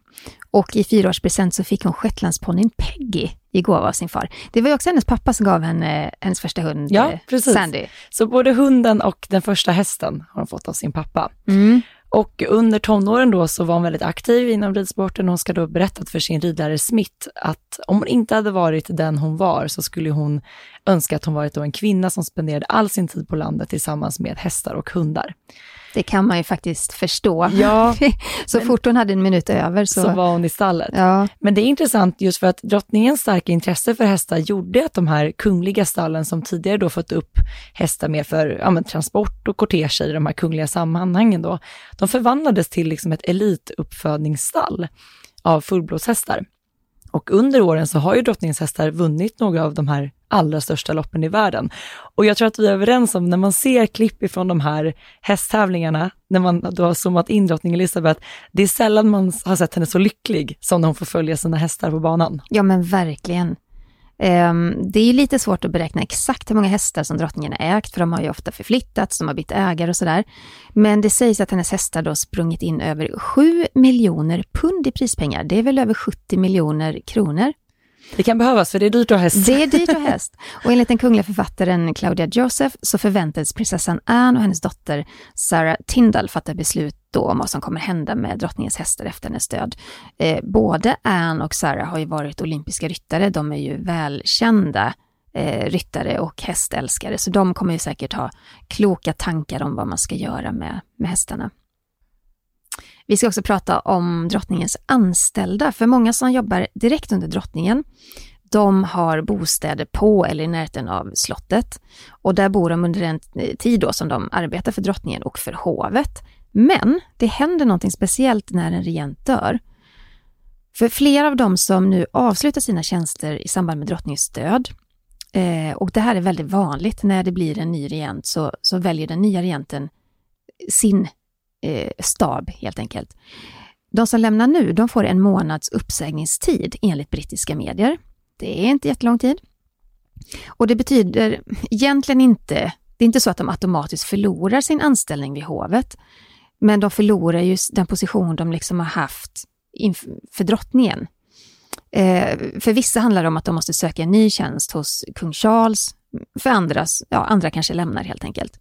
Och i fyraårspresent så fick hon shetlandsponnyn Peggy i gåva av sin far. Det var ju också hennes pappa som gav henne hennes första hund, Ja, eh, precis. Sandy. Så både hunden och den första hästen har hon fått av sin pappa. Mm. Och under tonåren då så var hon väldigt aktiv inom ridsporten. Hon ska då ha berättat för sin ridlärare Smith att om hon inte hade varit den hon var så skulle hon önska att hon varit då en kvinna som spenderade all sin tid på landet tillsammans med hästar och hundar. Det kan man ju faktiskt förstå. Ja, så fort hon hade en minut över så... så var hon i stallet. Ja, Men det är intressant just för att drottningens starka intresse för hästar gjorde att de här kungliga stallen som tidigare då fått upp hästar med för ja, men transport och kortege i de här kungliga sammanhangen då, de förvandlades till liksom ett elituppfödningsstall av fullblodshästar. Och under åren så har ju drottningens hästar vunnit några av de här allra största loppen i världen. Och jag tror att vi är överens om, när man ser klipp ifrån de här hästtävlingarna, när man då har zoomat in drottning Elizabeth, det är sällan man har sett henne så lycklig som när hon får följa sina hästar på banan. ja men verkligen. Ehm, det är ju lite svårt att beräkna exakt hur många hästar som drottningen har ägt, för de har ju ofta förflyttats, de har bytt ägare och sådär. Men det sägs att hennes hästar då sprungit in över 7 miljoner pund i prispengar. Det är väl över 70 miljoner kronor. Det kan behövas, för det är dyrt att ha häst. Det är dyrt att ha häst. Och enligt den kungliga författaren Claudia Joseph så förväntades prinsessan Anne och hennes dotter Sarah Tyndall fatta beslut då om vad som kommer hända med drottningens hästar efter hennes död. Eh, både Anne och Sarah har ju varit olympiska ryttare. De är ju välkända eh, ryttare och hästälskare, så de kommer ju säkert ha kloka tankar om vad man ska göra med, med hästarna. Vi ska också prata om drottningens anställda, för många som jobbar direkt under drottningen, de har bostäder på eller i närheten av slottet. Och där bor de under en tid då som de arbetar för drottningen och för hovet. Men det händer någonting speciellt när en regent dör. För flera av dem som nu avslutar sina tjänster i samband med drottningens död, eh, och det här är väldigt vanligt, när det blir en ny regent så, så väljer den nya regenten sin eh, stab helt enkelt. De som lämnar nu, de får en månads uppsägningstid enligt brittiska medier. Det är inte jättelång tid. Och det betyder egentligen inte, det är inte så att de automatiskt förlorar sin anställning vid hovet, men de förlorar ju den position de liksom har haft inför drottningen. Eh, för vissa handlar det om att de måste söka en ny tjänst hos kung Charles, för andras, ja, andra kanske lämnar helt enkelt.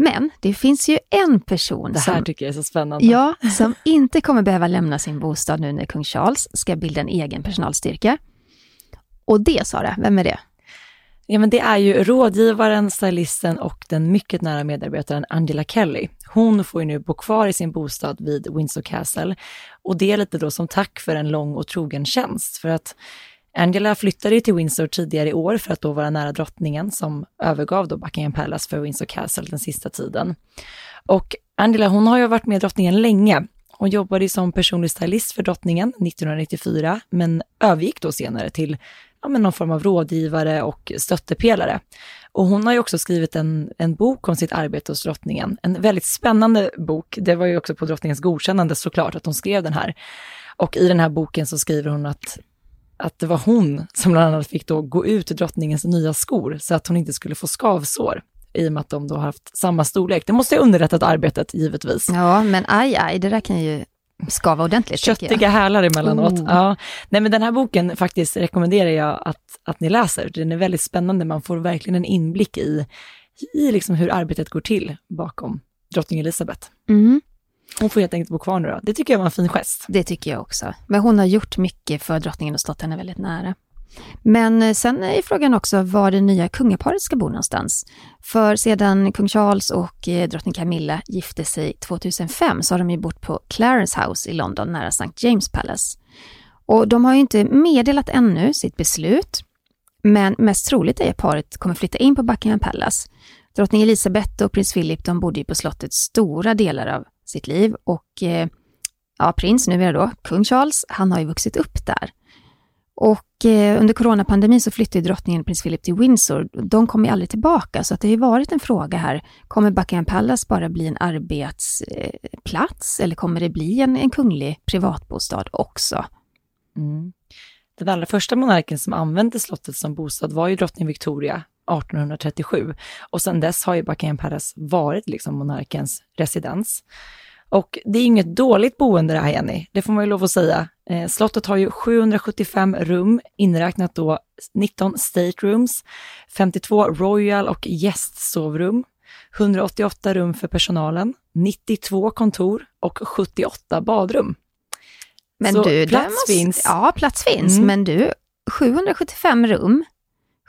Men det finns ju en person Det här som, tycker jag är så spännande. ja, som inte kommer behöva lämna sin bostad nu när kung Charles ska bilda en egen personalstyrka. Och det, Sara, vem är det? Ja, men det är ju rådgivaren, stylisten och den mycket nära medarbetaren Angela Kelly. Hon får ju nu bo kvar i sin bostad vid Windsor Castle och det är lite då som tack för en lång och trogen tjänst. För att Angela flyttade ju till Windsor tidigare i år för att då vara nära drottningen som övergav då Buckingham Palace för Windsor Castle den sista tiden. Och Angela, hon har ju varit med drottningen länge. Hon jobbade ju som personlig stylist för drottningen 1994, men övergick då senare till ja, men någon form av rådgivare och stöttepelare. Och hon har ju också skrivit en, en bok om sitt arbete hos drottningen. En väldigt spännande bok. Det var ju också på drottningens godkännande såklart att hon skrev den här. Och i den här boken så skriver hon att, att det var hon som bland annat fick då gå ut i drottningens nya skor så att hon inte skulle få skavsår i och med att de då har haft samma storlek. Det måste ha underlättat arbetet givetvis. Ja, men aj, aj, det där kan ju skava ordentligt. Köttiga hälar emellanåt. Oh. Ja. Nej, men den här boken faktiskt rekommenderar jag att, att ni läser. Den är väldigt spännande. Man får verkligen en inblick i, i liksom hur arbetet går till bakom drottning Elizabeth. Mm, hon får helt enkelt bo kvar nu då. Det tycker jag var en fin gest. det tycker jag också. Men hon har gjort mycket för drottningen och stått henne väldigt nära. Men eh, sen är frågan också var det nya kungaparet ska bo någonstans. För sedan kung Charles och eh, drottning Camilla gifte sig 2005 så har de ju bott på Clarence House i London nära St. James Palace. Och de har ju inte meddelat ännu sitt beslut, men mest troligt är att paret kommer flytta in på Buckingham Palace. Drottning Elizabeth och prins Philip de bodde ju på slottet stora delar av sitt liv och eh, ja, prins, numera då, kung Charles, han har ju vuxit upp där. Och eh, under coronapandemin så flyttade drottningen prins Philip till Windsor. De kom ju aldrig tillbaka, så att det har ju varit en fråga här. Kommer Buckingham Palace bara bli en arbetsplats eh, eller kommer det bli en, en kunglig privatbostad också? Mm. Den allra första monarken som använde slottet som bostad var ju drottning Victoria 1837 och sedan dess har ju Buckingham Palace varit liksom monarkens residens. Och det är inget dåligt boende det här Jenny, det får man ju lov att säga. Eh, slottet har ju 775 rum, inräknat då 19 staterooms, 52 royal och gästsovrum, 188 rum för personalen, 92 kontor och 78 badrum. Men Så du, plats måste, finns. Ja, plats finns, Mm. men du, 775 rum,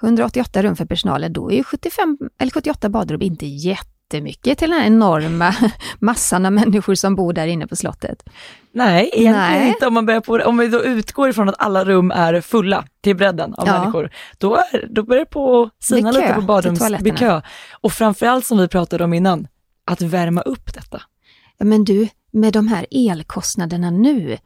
188 rum för personalen, då är ju 75, eller 78 badrum inte jättemycket till den här enorma massan av människor som bor där inne på slottet. Nej, egentligen Nej. inte om man börjar på Om vi då utgår ifrån att alla rum är fulla till bredden av Ja. människor, då, är, då börjar det på sina kö lite på till badrums... toaletterna. Bli kö. Och framförallt som vi pratade om innan, att värma upp detta. Men du, med de här elkostnaderna nu,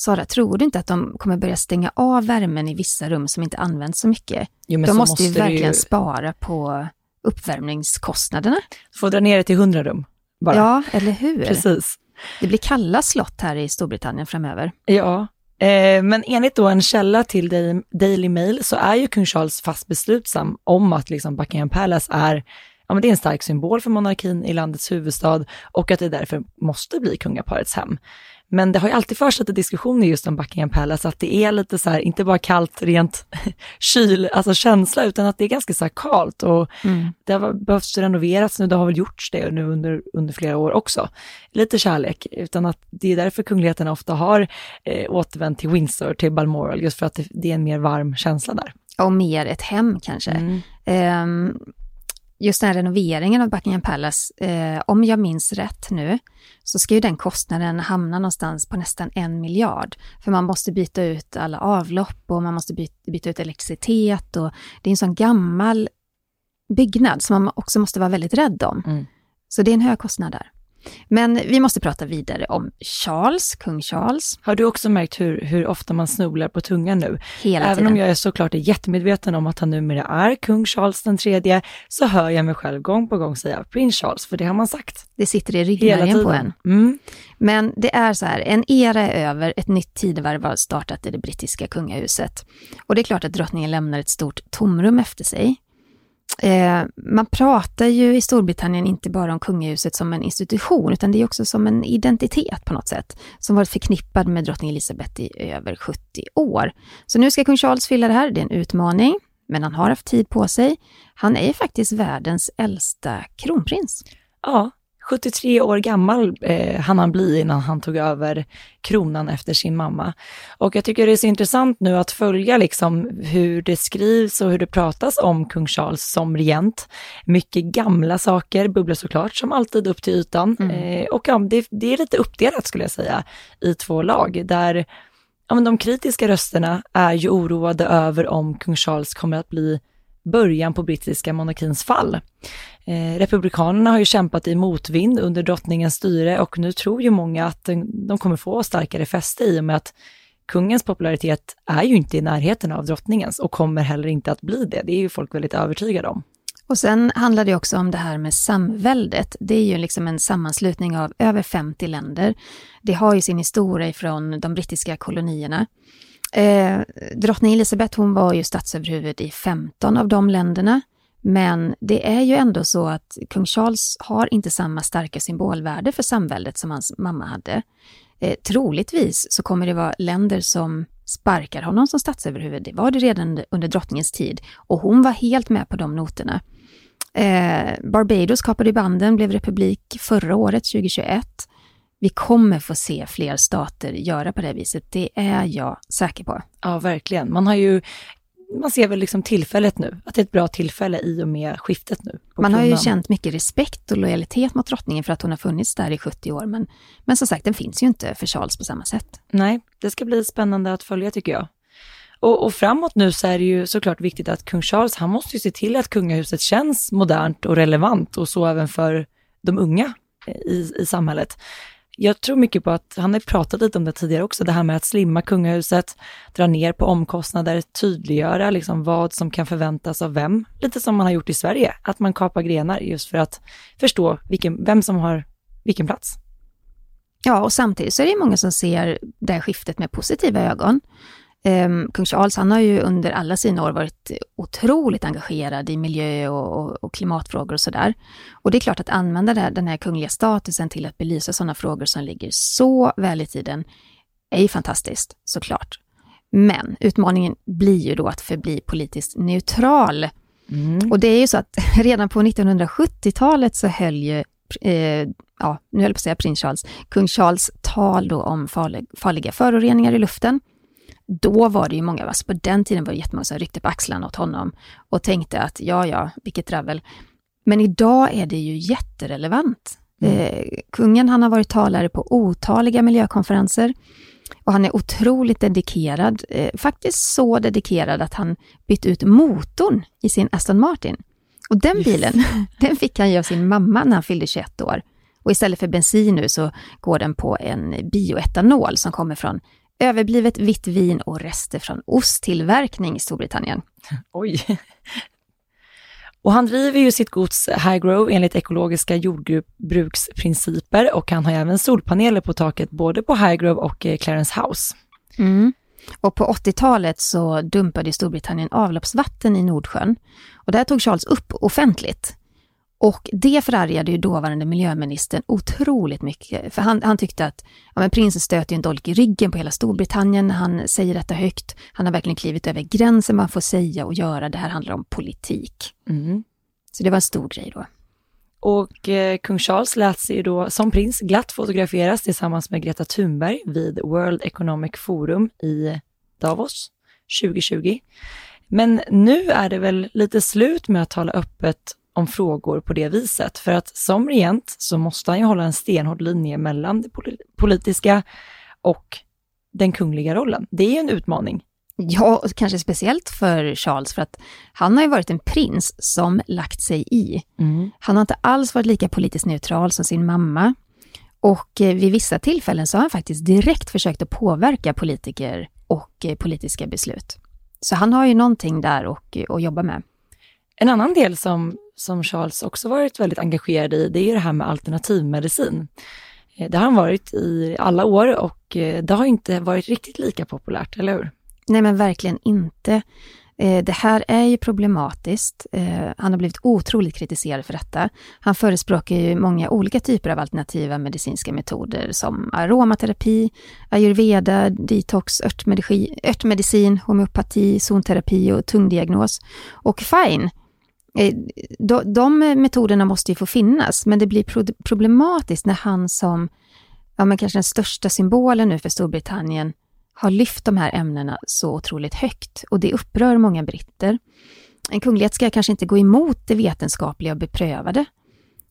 Sara, tror du inte att de kommer börja stänga av värmen i vissa rum som inte används så mycket? Jo, men de så måste, ju verkligen ju- spara på uppvärmningskostnaderna. Få dra ner det till 100 rum bara. Ja, eller hur? Precis. Det blir kalla slott här i Storbritannien framöver. Ja, eh, men enligt då en källa till Daily Mail så är ju kung Charles fast beslutsam om att liksom Buckingham Palace är, ja, men det är en stark symbol för monarkin i landets huvudstad och att det därför måste bli kungaparets hem. Men det har ju alltid förts lite diskussioner just om Buckingham Palace, att det är lite så här, inte bara kallt rent kyl, alltså känsla, utan att det är ganska så här kallt och det har behövts renoveras nu, det har väl gjorts det nu under, under flera år också. Lite kärlek, utan att det är därför kungligheterna ofta har eh, återvänt till Windsor, till Balmoral, just för att det, det är en mer varm känsla där. Och mer ett hem kanske. Ehm, just den här renoveringen av Buckingham Palace, eh, om jag minns rätt nu, så ska ju den kostnaden hamna någonstans på nästan en miljard. För man måste byta ut alla avlopp och man måste byta, byta ut elektricitet och det är en sån gammal byggnad som man också måste vara väldigt rädd om. Mm. Så det är en hög kostnad där. Men vi måste prata vidare om Charles, kung Charles, Har du också märkt hur, hur ofta man snubblar på tungan nu? hela Även tiden. om jag är såklart är jättemedveten om att han numera är kung Charles den tredje, så hör jag mig själv gång på gång säga prins Charles, för det har man sagt Det sitter i ryggmärgen på en. Mm. Men det är så här, en era är över, ett nytt tidevarv har startat i det brittiska kungahuset. Och det är klart att drottningen lämnar ett stort tomrum efter sig. Eh, man pratar ju i Storbritannien inte bara om kungahuset som en institution, utan det är också som en identitet på något sätt, som varit förknippad med drottning Elizabeth i över 70 år. Så nu ska kung Charles fylla det här, det är en utmaning, men han har haft tid på sig. Han är ju faktiskt världens äldsta kronprins. Ja, 73 år gammal eh, hann han bli innan han tog över kronan efter sin mamma. Och jag tycker det är så intressant nu att följa liksom hur det skrivs och hur det pratas om kung Charles som regent. Mycket gamla saker bubblar såklart som alltid upp till ytan. Eh, och ja, det, det är lite uppdelat skulle jag säga i två lag där ja, men de kritiska rösterna är ju oroade över om kung Charles kommer att bli början på brittiska monarkins fall. Eh, republikanerna har ju kämpat i motvind under drottningens styre och nu tror ju många att de kommer få starkare fäste i och med att kungens popularitet är ju inte i närheten av drottningens och kommer heller inte att bli det. Det är ju folk väldigt övertygade om. Och sen handlar det också om det här med samväldet. Det är ju liksom en sammanslutning av över 50 länder. Det har ju sin historia ifrån de brittiska kolonierna. Eh, drottning Elizabeth hon var ju statsöverhuvud i 15 av de länderna. Men det är ju ändå så att kung Charles har inte samma starka symbolvärde för samväldet som hans mamma hade. Eh, troligtvis så kommer det vara länder som sparkar honom som statsöverhuvud. Det var det redan under drottningens tid och hon var helt med på de noterna. Eh, Barbados kapade banden, blev republik förra året, 2021. Vi kommer få se fler stater göra på det viset, det är jag säker på. Ja, verkligen. Man har ju man ser väl liksom tillfället nu, att det är ett bra tillfälle i och med skiftet nu. Man har ju känt mycket respekt och lojalitet mot drottningen för att hon har funnits där i 70 år, men, men som sagt, den finns ju inte för Charles på samma sätt. Nej, det ska bli spännande att följa tycker jag. Och, och framåt nu så är det ju såklart viktigt att kung Charles, han måste ju se till att kungahuset känns modernt och relevant och så även för de unga i, i samhället. Jag tror mycket på att, han har pratat lite om det tidigare också, det här med att slimma kungahuset, dra ner på omkostnader, tydliggöra liksom vad som kan förväntas av vem. Lite som man har gjort i Sverige, att man kapar grenar just för att förstå vilken, vem som har vilken plats. Ja, och samtidigt så är det många som ser det här skiftet med positiva ögon. Um, Kung Charles han har ju under alla sina år varit otroligt engagerad i miljö och, och, och klimatfrågor och sådär. Och det är klart att använda här, den här kungliga statusen till att belysa sådana frågor som ligger så väl i tiden är ju fantastiskt, såklart. Men utmaningen blir ju då att förbli politiskt neutral. Och det är ju så att redan på 1970-talet så höll ju eh, ja, nu höll jag på att säga prins Charles, kung Charles tal då om farlig, farliga föroreningar i luften. Då var det ju många, alltså på den tiden var det jättemånga som ryckte på axlarna åt honom och tänkte att ja, ja, vilket travel. Men idag är det ju jätterelevant. Eh, kungen han har varit talare på otaliga miljökonferenser och han är otroligt dedikerad, eh, faktiskt så dedikerad att han bytt ut motorn i sin Aston Martin. Och den bilen, den fick han ge av sin mamma när han fyllde 21 år. Och istället för bensin nu så går den på en bioetanol som kommer från överblivet vitt vin och rester från osttillverkning i Storbritannien. Oj. Och han driver ju sitt gods Highgrove enligt ekologiska jordbruksprinciper och han har även solpaneler på taket både på Highgrove och eh, Clarence House. Mm. Och på 80-talet så dumpade Storbritannien avloppsvatten i Nordsjön. Och det här tog Charles upp offentligt. Och det förargade ju dåvarande miljöministern otroligt mycket. För han, han tyckte att ja, men prinsen stöter ju en dolk i ryggen på hela Storbritannien när han säger detta högt. Han har verkligen klivit över gränsen man får säga och göra. Det här handlar om politik. Mm. Så det var en stor grej då. Och eh, kung Charles lät sig ju då som prins glatt fotograferas tillsammans med Greta Thunberg vid World Economic Forum i Davos 2020. Men nu är det väl lite slut med att tala öppet om frågor på det viset, för att som regent så måste han ju hålla en stenhård linje mellan det pol- politiska och den kungliga rollen. Det är ju en utmaning. Ja, och kanske speciellt för Charles, för att han har ju varit en prins som lagt sig i. Han har inte alls varit lika politiskt neutral som sin mamma. Och eh, vid vissa tillfällen så har han faktiskt direkt försökt att påverka politiker och eh, politiska beslut. Så han har ju någonting där och, att jobba med. En annan del som, som Charles också varit väldigt engagerad i, det är det här med alternativmedicin. Eh, det har han varit i alla år och eh, det har inte varit riktigt lika populärt, eller hur? Nej, men verkligen inte. Eh, det här är ju problematiskt. Han har blivit otroligt kritiserad för detta. Han förespråkar ju många olika typer av alternativa medicinska metoder som aromaterapi, ayurveda, detox, örtmedicin, örtmedicin homeopati, zonterapi och tungdiagnos. Och fine, Eh, de, de metoderna måste ju få finnas, men det blir problematiskt när han som, ja men kanske den största symbolen nu för Storbritannien, har lyft de här ämnena så otroligt högt och det upprör många britter. En kunglighet ska kanske inte gå emot det vetenskapliga och beprövade.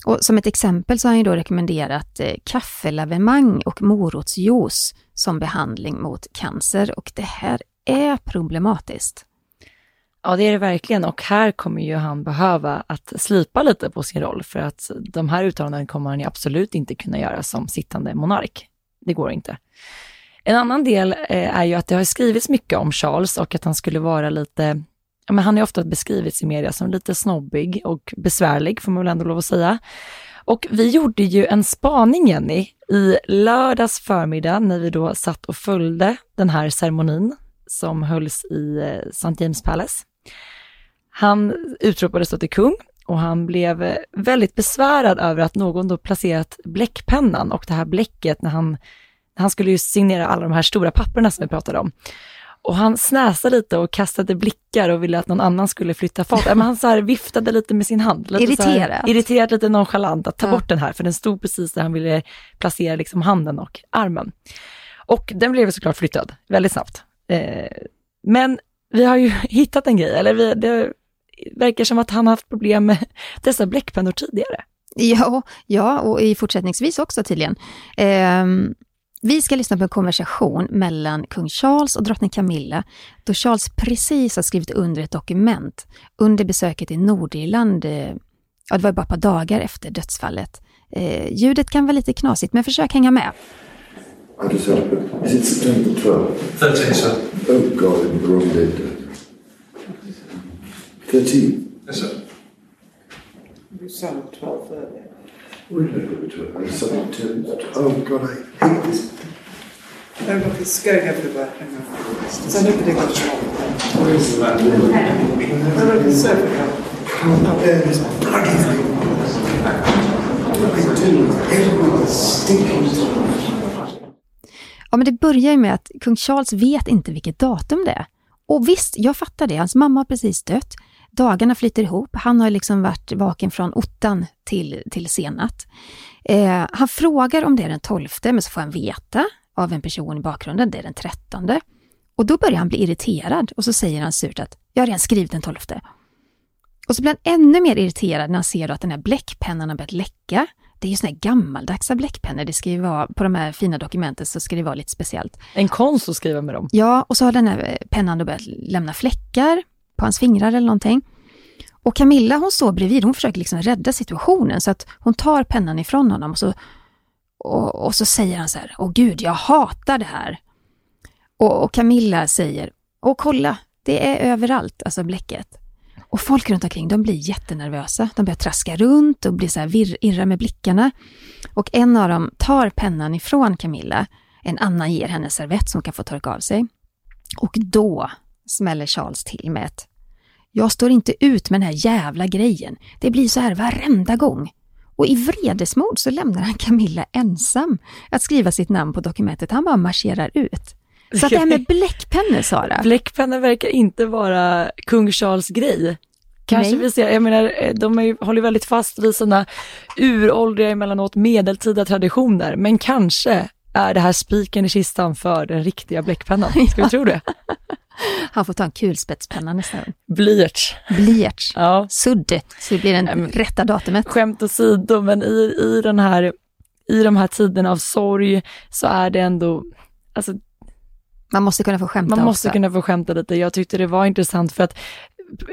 Och som ett exempel så har han ju då rekommenderat eh, kaffelavemang och morotsjuice som behandling mot cancer och det här är problematiskt. Ja, det är det verkligen och här kommer ju han behöva att slipa lite på sin roll för att de här uttalanden kommer han ju absolut inte kunna göra som sittande monark. Det går inte. En annan del eh, är ju att det har skrivits mycket om Charles och att han skulle vara lite, ja men han har ju ofta beskrivits i media som lite snobbig och besvärlig får man väl ändå lov att säga. Och vi gjorde ju en spaning Jenny i lördags förmiddag när vi då satt och följde den här ceremonin som hölls i eh, St. James Palace. Han utropades då till kung och han blev väldigt besvärad över att någon då placerat bläckpennan och det här bläcket när han, han skulle ju signera alla de här stora papperna som vi pratade om. Och han snäsade lite och kastade blickar och ville att någon annan skulle flytta fart. Men han så här viftade lite med sin hand. Lite så här, Irriterat. irriterat, lite nonchalant, att ta Ja. bort den här, för den stod precis där han ville placera liksom handen och armen. Och den blev såklart flyttad väldigt snabbt. Eh, men vi har ju hittat en grej, eller vi, det verkar som att han har haft problem med dessa bläckpennor tidigare. Ja, ja, och i fortsättningsvis också tydligen. Ehm, vi ska lyssna på en konversation mellan kung Charles och drottning Camilla, då Charles precis har skrivit under ett dokument under besöket i Nordirland, eh, ja det var bara ett par dagar efter dödsfallet. Ehm, ljudet kan vara lite knasigt, men försök hänga med. I just had a book. Is it September 12th? 13, sir. Oh God, I'm the wrong date. 13. Yes, sir. You sound 12 earlier. Where did I put the 12th? Said September. Oh God, I hate this. No, look, it's going everywhere. Hang on. So nobody got shot. Where is the man? No, look, it's everywhere. Can't bear this bloody thing. I do. Everyone's stinking. Ja, men det börjar ju med att kung Charles vet inte vilket datum det är. Och visst, jag fattar det. Hans mamma har precis dött. Dagarna flyter ihop. Han har liksom varit vaken från ottan till, till senat. Eh, han frågar om det är den 12, men så får han veta av en person i bakgrunden, det är den 13. Och då börjar han bli irriterad och så säger han surt att jag har redan skrivit den 12. Och så blir han ännu mer irriterad när han ser att den här bläckpennan har börjat läcka. Det är ju såna här gammaldagsa bläckpennor. Det ska ju vara, på de här fina dokumenten så ska det vara lite speciellt. En konst att skriva med dem. Ja, och så har den här pennan då börjat lämna fläckar på hans fingrar eller någonting. Och Camilla hon står bredvid, hon försöker liksom rädda situationen så att hon tar pennan ifrån honom och så, och, och så säger han så här, åh gud, jag hatar det här. Och, och Camilla säger, åh kolla, det är överallt, alltså bläcket. Och folk runt omkring, de blir jättenervösa. De börjar traska runt och blir så här virr, irra med blickarna. Och en av dem tar pennan ifrån Camilla. En annan ger henne servett som hon kan få torka av sig. Och då smäller Charles till med ett Jag står inte ut med den här jävla grejen. Det blir så här varenda gång. Och i vredesmod så lämnar han Camilla ensam att skriva sitt namn på dokumentet. Han bara marscherar ut. Så att det här med bläckpennor, Sara. Bläckpennor verkar inte vara kung Charles grej. Kanske Nej. vi ser, jag menar, eh, de är håller väldigt fast vid sina uråldriga, emellanåt medeltida traditioner, men kanske är det här spiken i kistan för den riktiga bläckpennan. Ska vi tro det? Han får ta en kulspetspenna nästa gång. Blyerts. Blyerts. Ja. Sudd, så det blir den men- rätta datumet. Skämt åsido, men i, i, den här, i de här tiderna av sorg så är det ändå, alltså Man måste kunna få skämta Man måste också. kunna få skämta lite. Jag tyckte det var intressant för att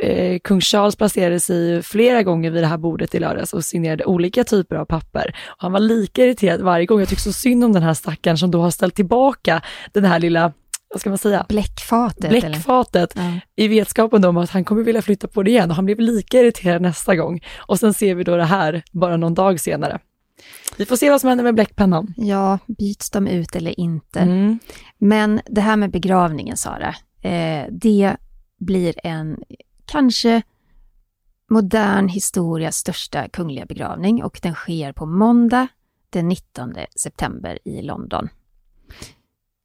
eh, kung Charles placerade sig flera gånger vid det här bordet i lördags och signerade olika typer av papper. Och han var lika irriterad varje gång. Jag tycker så synd om den här stackaren som då har ställt tillbaka den här lilla, vad ska man säga, Bläckfatet. eller? bläckfatet Ja. i vetskapen om att han kommer vilja flytta på det igen och han blev lika irriterad nästa gång. Och sen ser vi då det här bara någon dag senare. Vi får se vad som händer med bläckpennan. ja, byts de ut eller inte? Mm. Men det här med begravningen, Sara, eh, det blir en kanske modern historias största kungliga begravning och den sker på måndag den 19 september i London.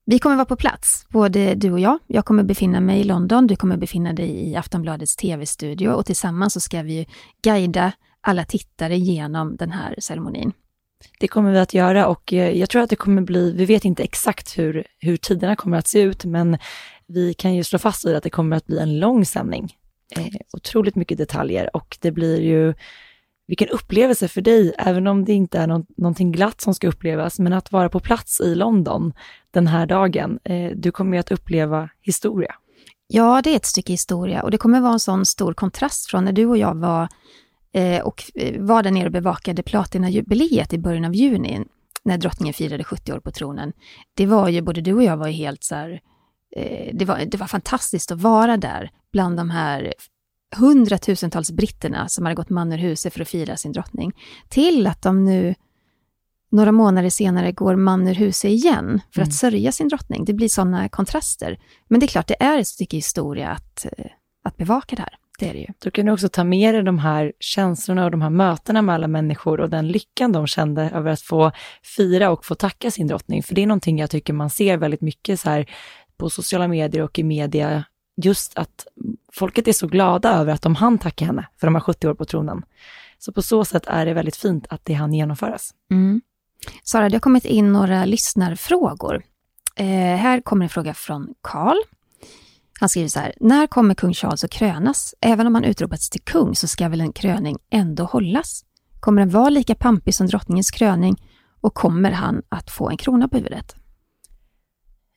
Vi kommer vara på plats, både du och jag. Jag kommer befinna mig i London, du kommer befinna dig i Aftonbladets tv-studio och tillsammans så ska vi guida alla tittare genom den här ceremonin. Det kommer vi att göra och eh, jag tror att det kommer bli, vi vet inte exakt hur, hur tiderna kommer att se ut, men vi kan ju slå fast vid att det kommer att bli en lång sändning. Eh, otroligt mycket detaljer och det blir ju, vilken upplevelse för dig, även om det inte är någon, någonting glatt som ska upplevas, men att vara på plats i London den här dagen, eh, du kommer ju att uppleva historia. Ja, det är ett stycke historia och det kommer vara en sån stor kontrast från när du och jag var och eh, var där nere och bevakade platinajubileet i början av juni när drottningen firade 70 år på tronen. Det var ju, både du och jag var ju helt så här, eh, det, var, det var fantastiskt att vara där bland de här hundratusentals britterna som hade gått man ur huset för att fira sin drottning, till att de nu några månader senare går man ur huset igen för Mm. att sörja sin drottning. Det blir sådana kontraster. Men det är klart, det är ett stycke historia att, eh, att bevaka det här. Det är det ju. Då kan du också ta med dig de här känslorna och de här mötena med alla människor och den lyckan de kände över att få fira och få tacka sin drottning. För det är någonting jag tycker man ser väldigt mycket så här på sociala medier och i media, just att folket är så glada över att de hann tacka henne för de har 70 år på tronen. Så på så sätt är det väldigt fint att det hann genomföras. Mm. Sara, det har kommit in några lyssnarfrågor. Eh, här kommer en fråga från Karl. Han skriver så här, när kommer kung Charles att krönas? Även om han utropats till kung så ska väl en kröning ändå hållas? Kommer den vara lika pampig som drottningens kröning och kommer han att få en krona på huvudet?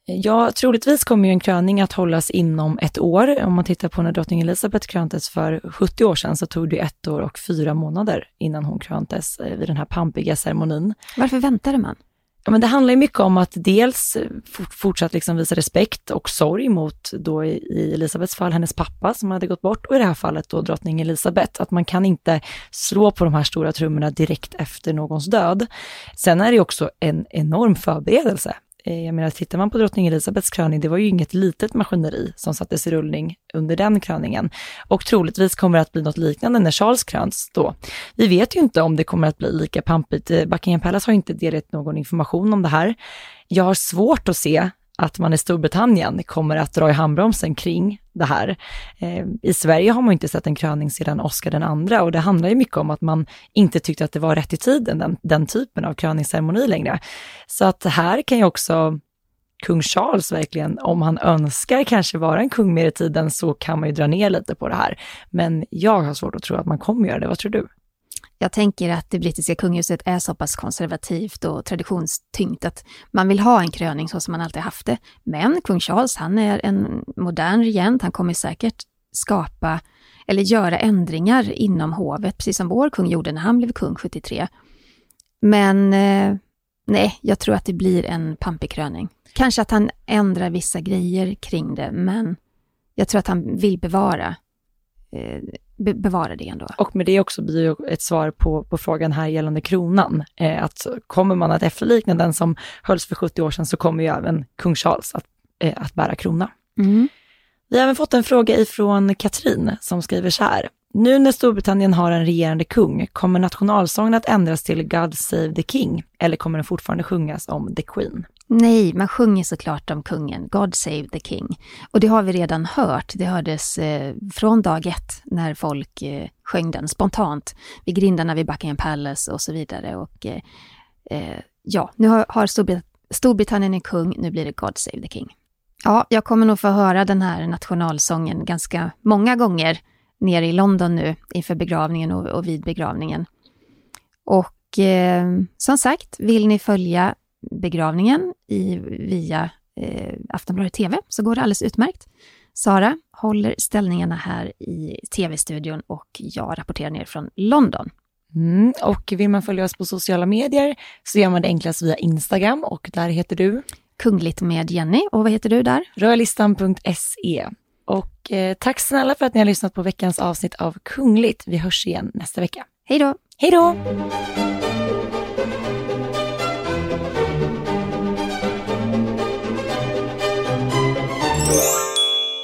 Ja, troligtvis kommer ju en kröning att hållas inom ett år. Om man tittar på när drottning Elizabeth kröntes för 70 år sedan så tog det ett år och fyra månader innan hon kröntes eh, vid den här pampiga ceremonin. Varför väntade man? Ja, men det handlar ju mycket om att dels fort, fortsatt liksom visa respekt och sorg mot då i, i Elisabeths fall hennes pappa som hade gått bort och i det här fallet då drottning Elisabeth. Att man kan inte slå på de här stora trummorna direkt efter någons död. Sen är det också en enorm förberedelse. Eh, jag menar, tittar man på drottning Elisabeths kröning, det var ju inget litet maskineri som sattes i rullning under den kröningen. Och troligtvis kommer det att bli något liknande när Charles kröns då. Vi vet ju inte om det kommer att bli lika pampigt. Eh, Buckingham Palace har inte delat någon information om det här. Jag har svårt att se att man i Storbritannien kommer att dra i handbromsen kring det här. Eh, I Sverige har man inte sett en kröning sedan Oscar den andra och det handlar ju mycket om att man inte tyckte att det var rätt i tiden, den, den typen av kröningsceremoni längre. Så att här kan ju också kung Charles verkligen, om han önskar kanske vara en kung mer i tiden så kan man ju dra ner lite på det här. Men jag har svårt att tro att man kommer göra det. Vad tror du? Jag tänker att det brittiska kungahuset är så pass konservativt och traditionstyngt att man vill ha en kröning så som man alltid haft det. Men kung Charles, han är en modern regent, han kommer säkert skapa eller göra ändringar inom hovet, precis som vår kung gjorde när han blev kung 73. Men eh, nej, jag tror att det blir en pampig kröning. Kanske att han ändrar vissa grejer kring det, men jag tror att han vill bevara be bevara det ändå. Och med det också blir ett svar på, på frågan här gällande kronan. Eh, att kommer man att efterlikna den som hölls för 70 år sedan så kommer ju även kung Charles att, eh, att bära krona. Mm. Vi har även fått en fråga ifrån Katrin som skriver så här. Nu när Storbritannien har en regerande kung, kommer nationalsången att ändras till God Save the King eller kommer den fortfarande sjungas om The Queen? Nej, man sjunger såklart om kungen, God Save the King. Och det har vi redan hört, det hördes eh, från dag ett när folk eh, sjöng den spontant vid grindarna vid Buckingham Palace och så vidare. Och eh, eh, ja, nu har, har Storbrit Storbritannien en kung, nu blir det God Save the King. Ja, jag kommer nog få höra den här nationalsången ganska många gånger nere i London nu inför begravningen och, och vid begravningen. Och eh, som sagt, vill ni följa begravningen i, via eh, Aftonbladet TV så går det alldeles utmärkt. Sara håller ställningarna här i tv-studion och jag rapporterar ner från London. Mm, och vill man följa oss på sociala medier så gör man det enklast via Instagram och där heter du? Kungligt med Jenny. Och vad heter du där? Rödlistan.se. Och eh, tack snälla för att ni har lyssnat på veckans avsnitt av Kungligt. Vi hörs igen nästa vecka. Hej då! Hej då!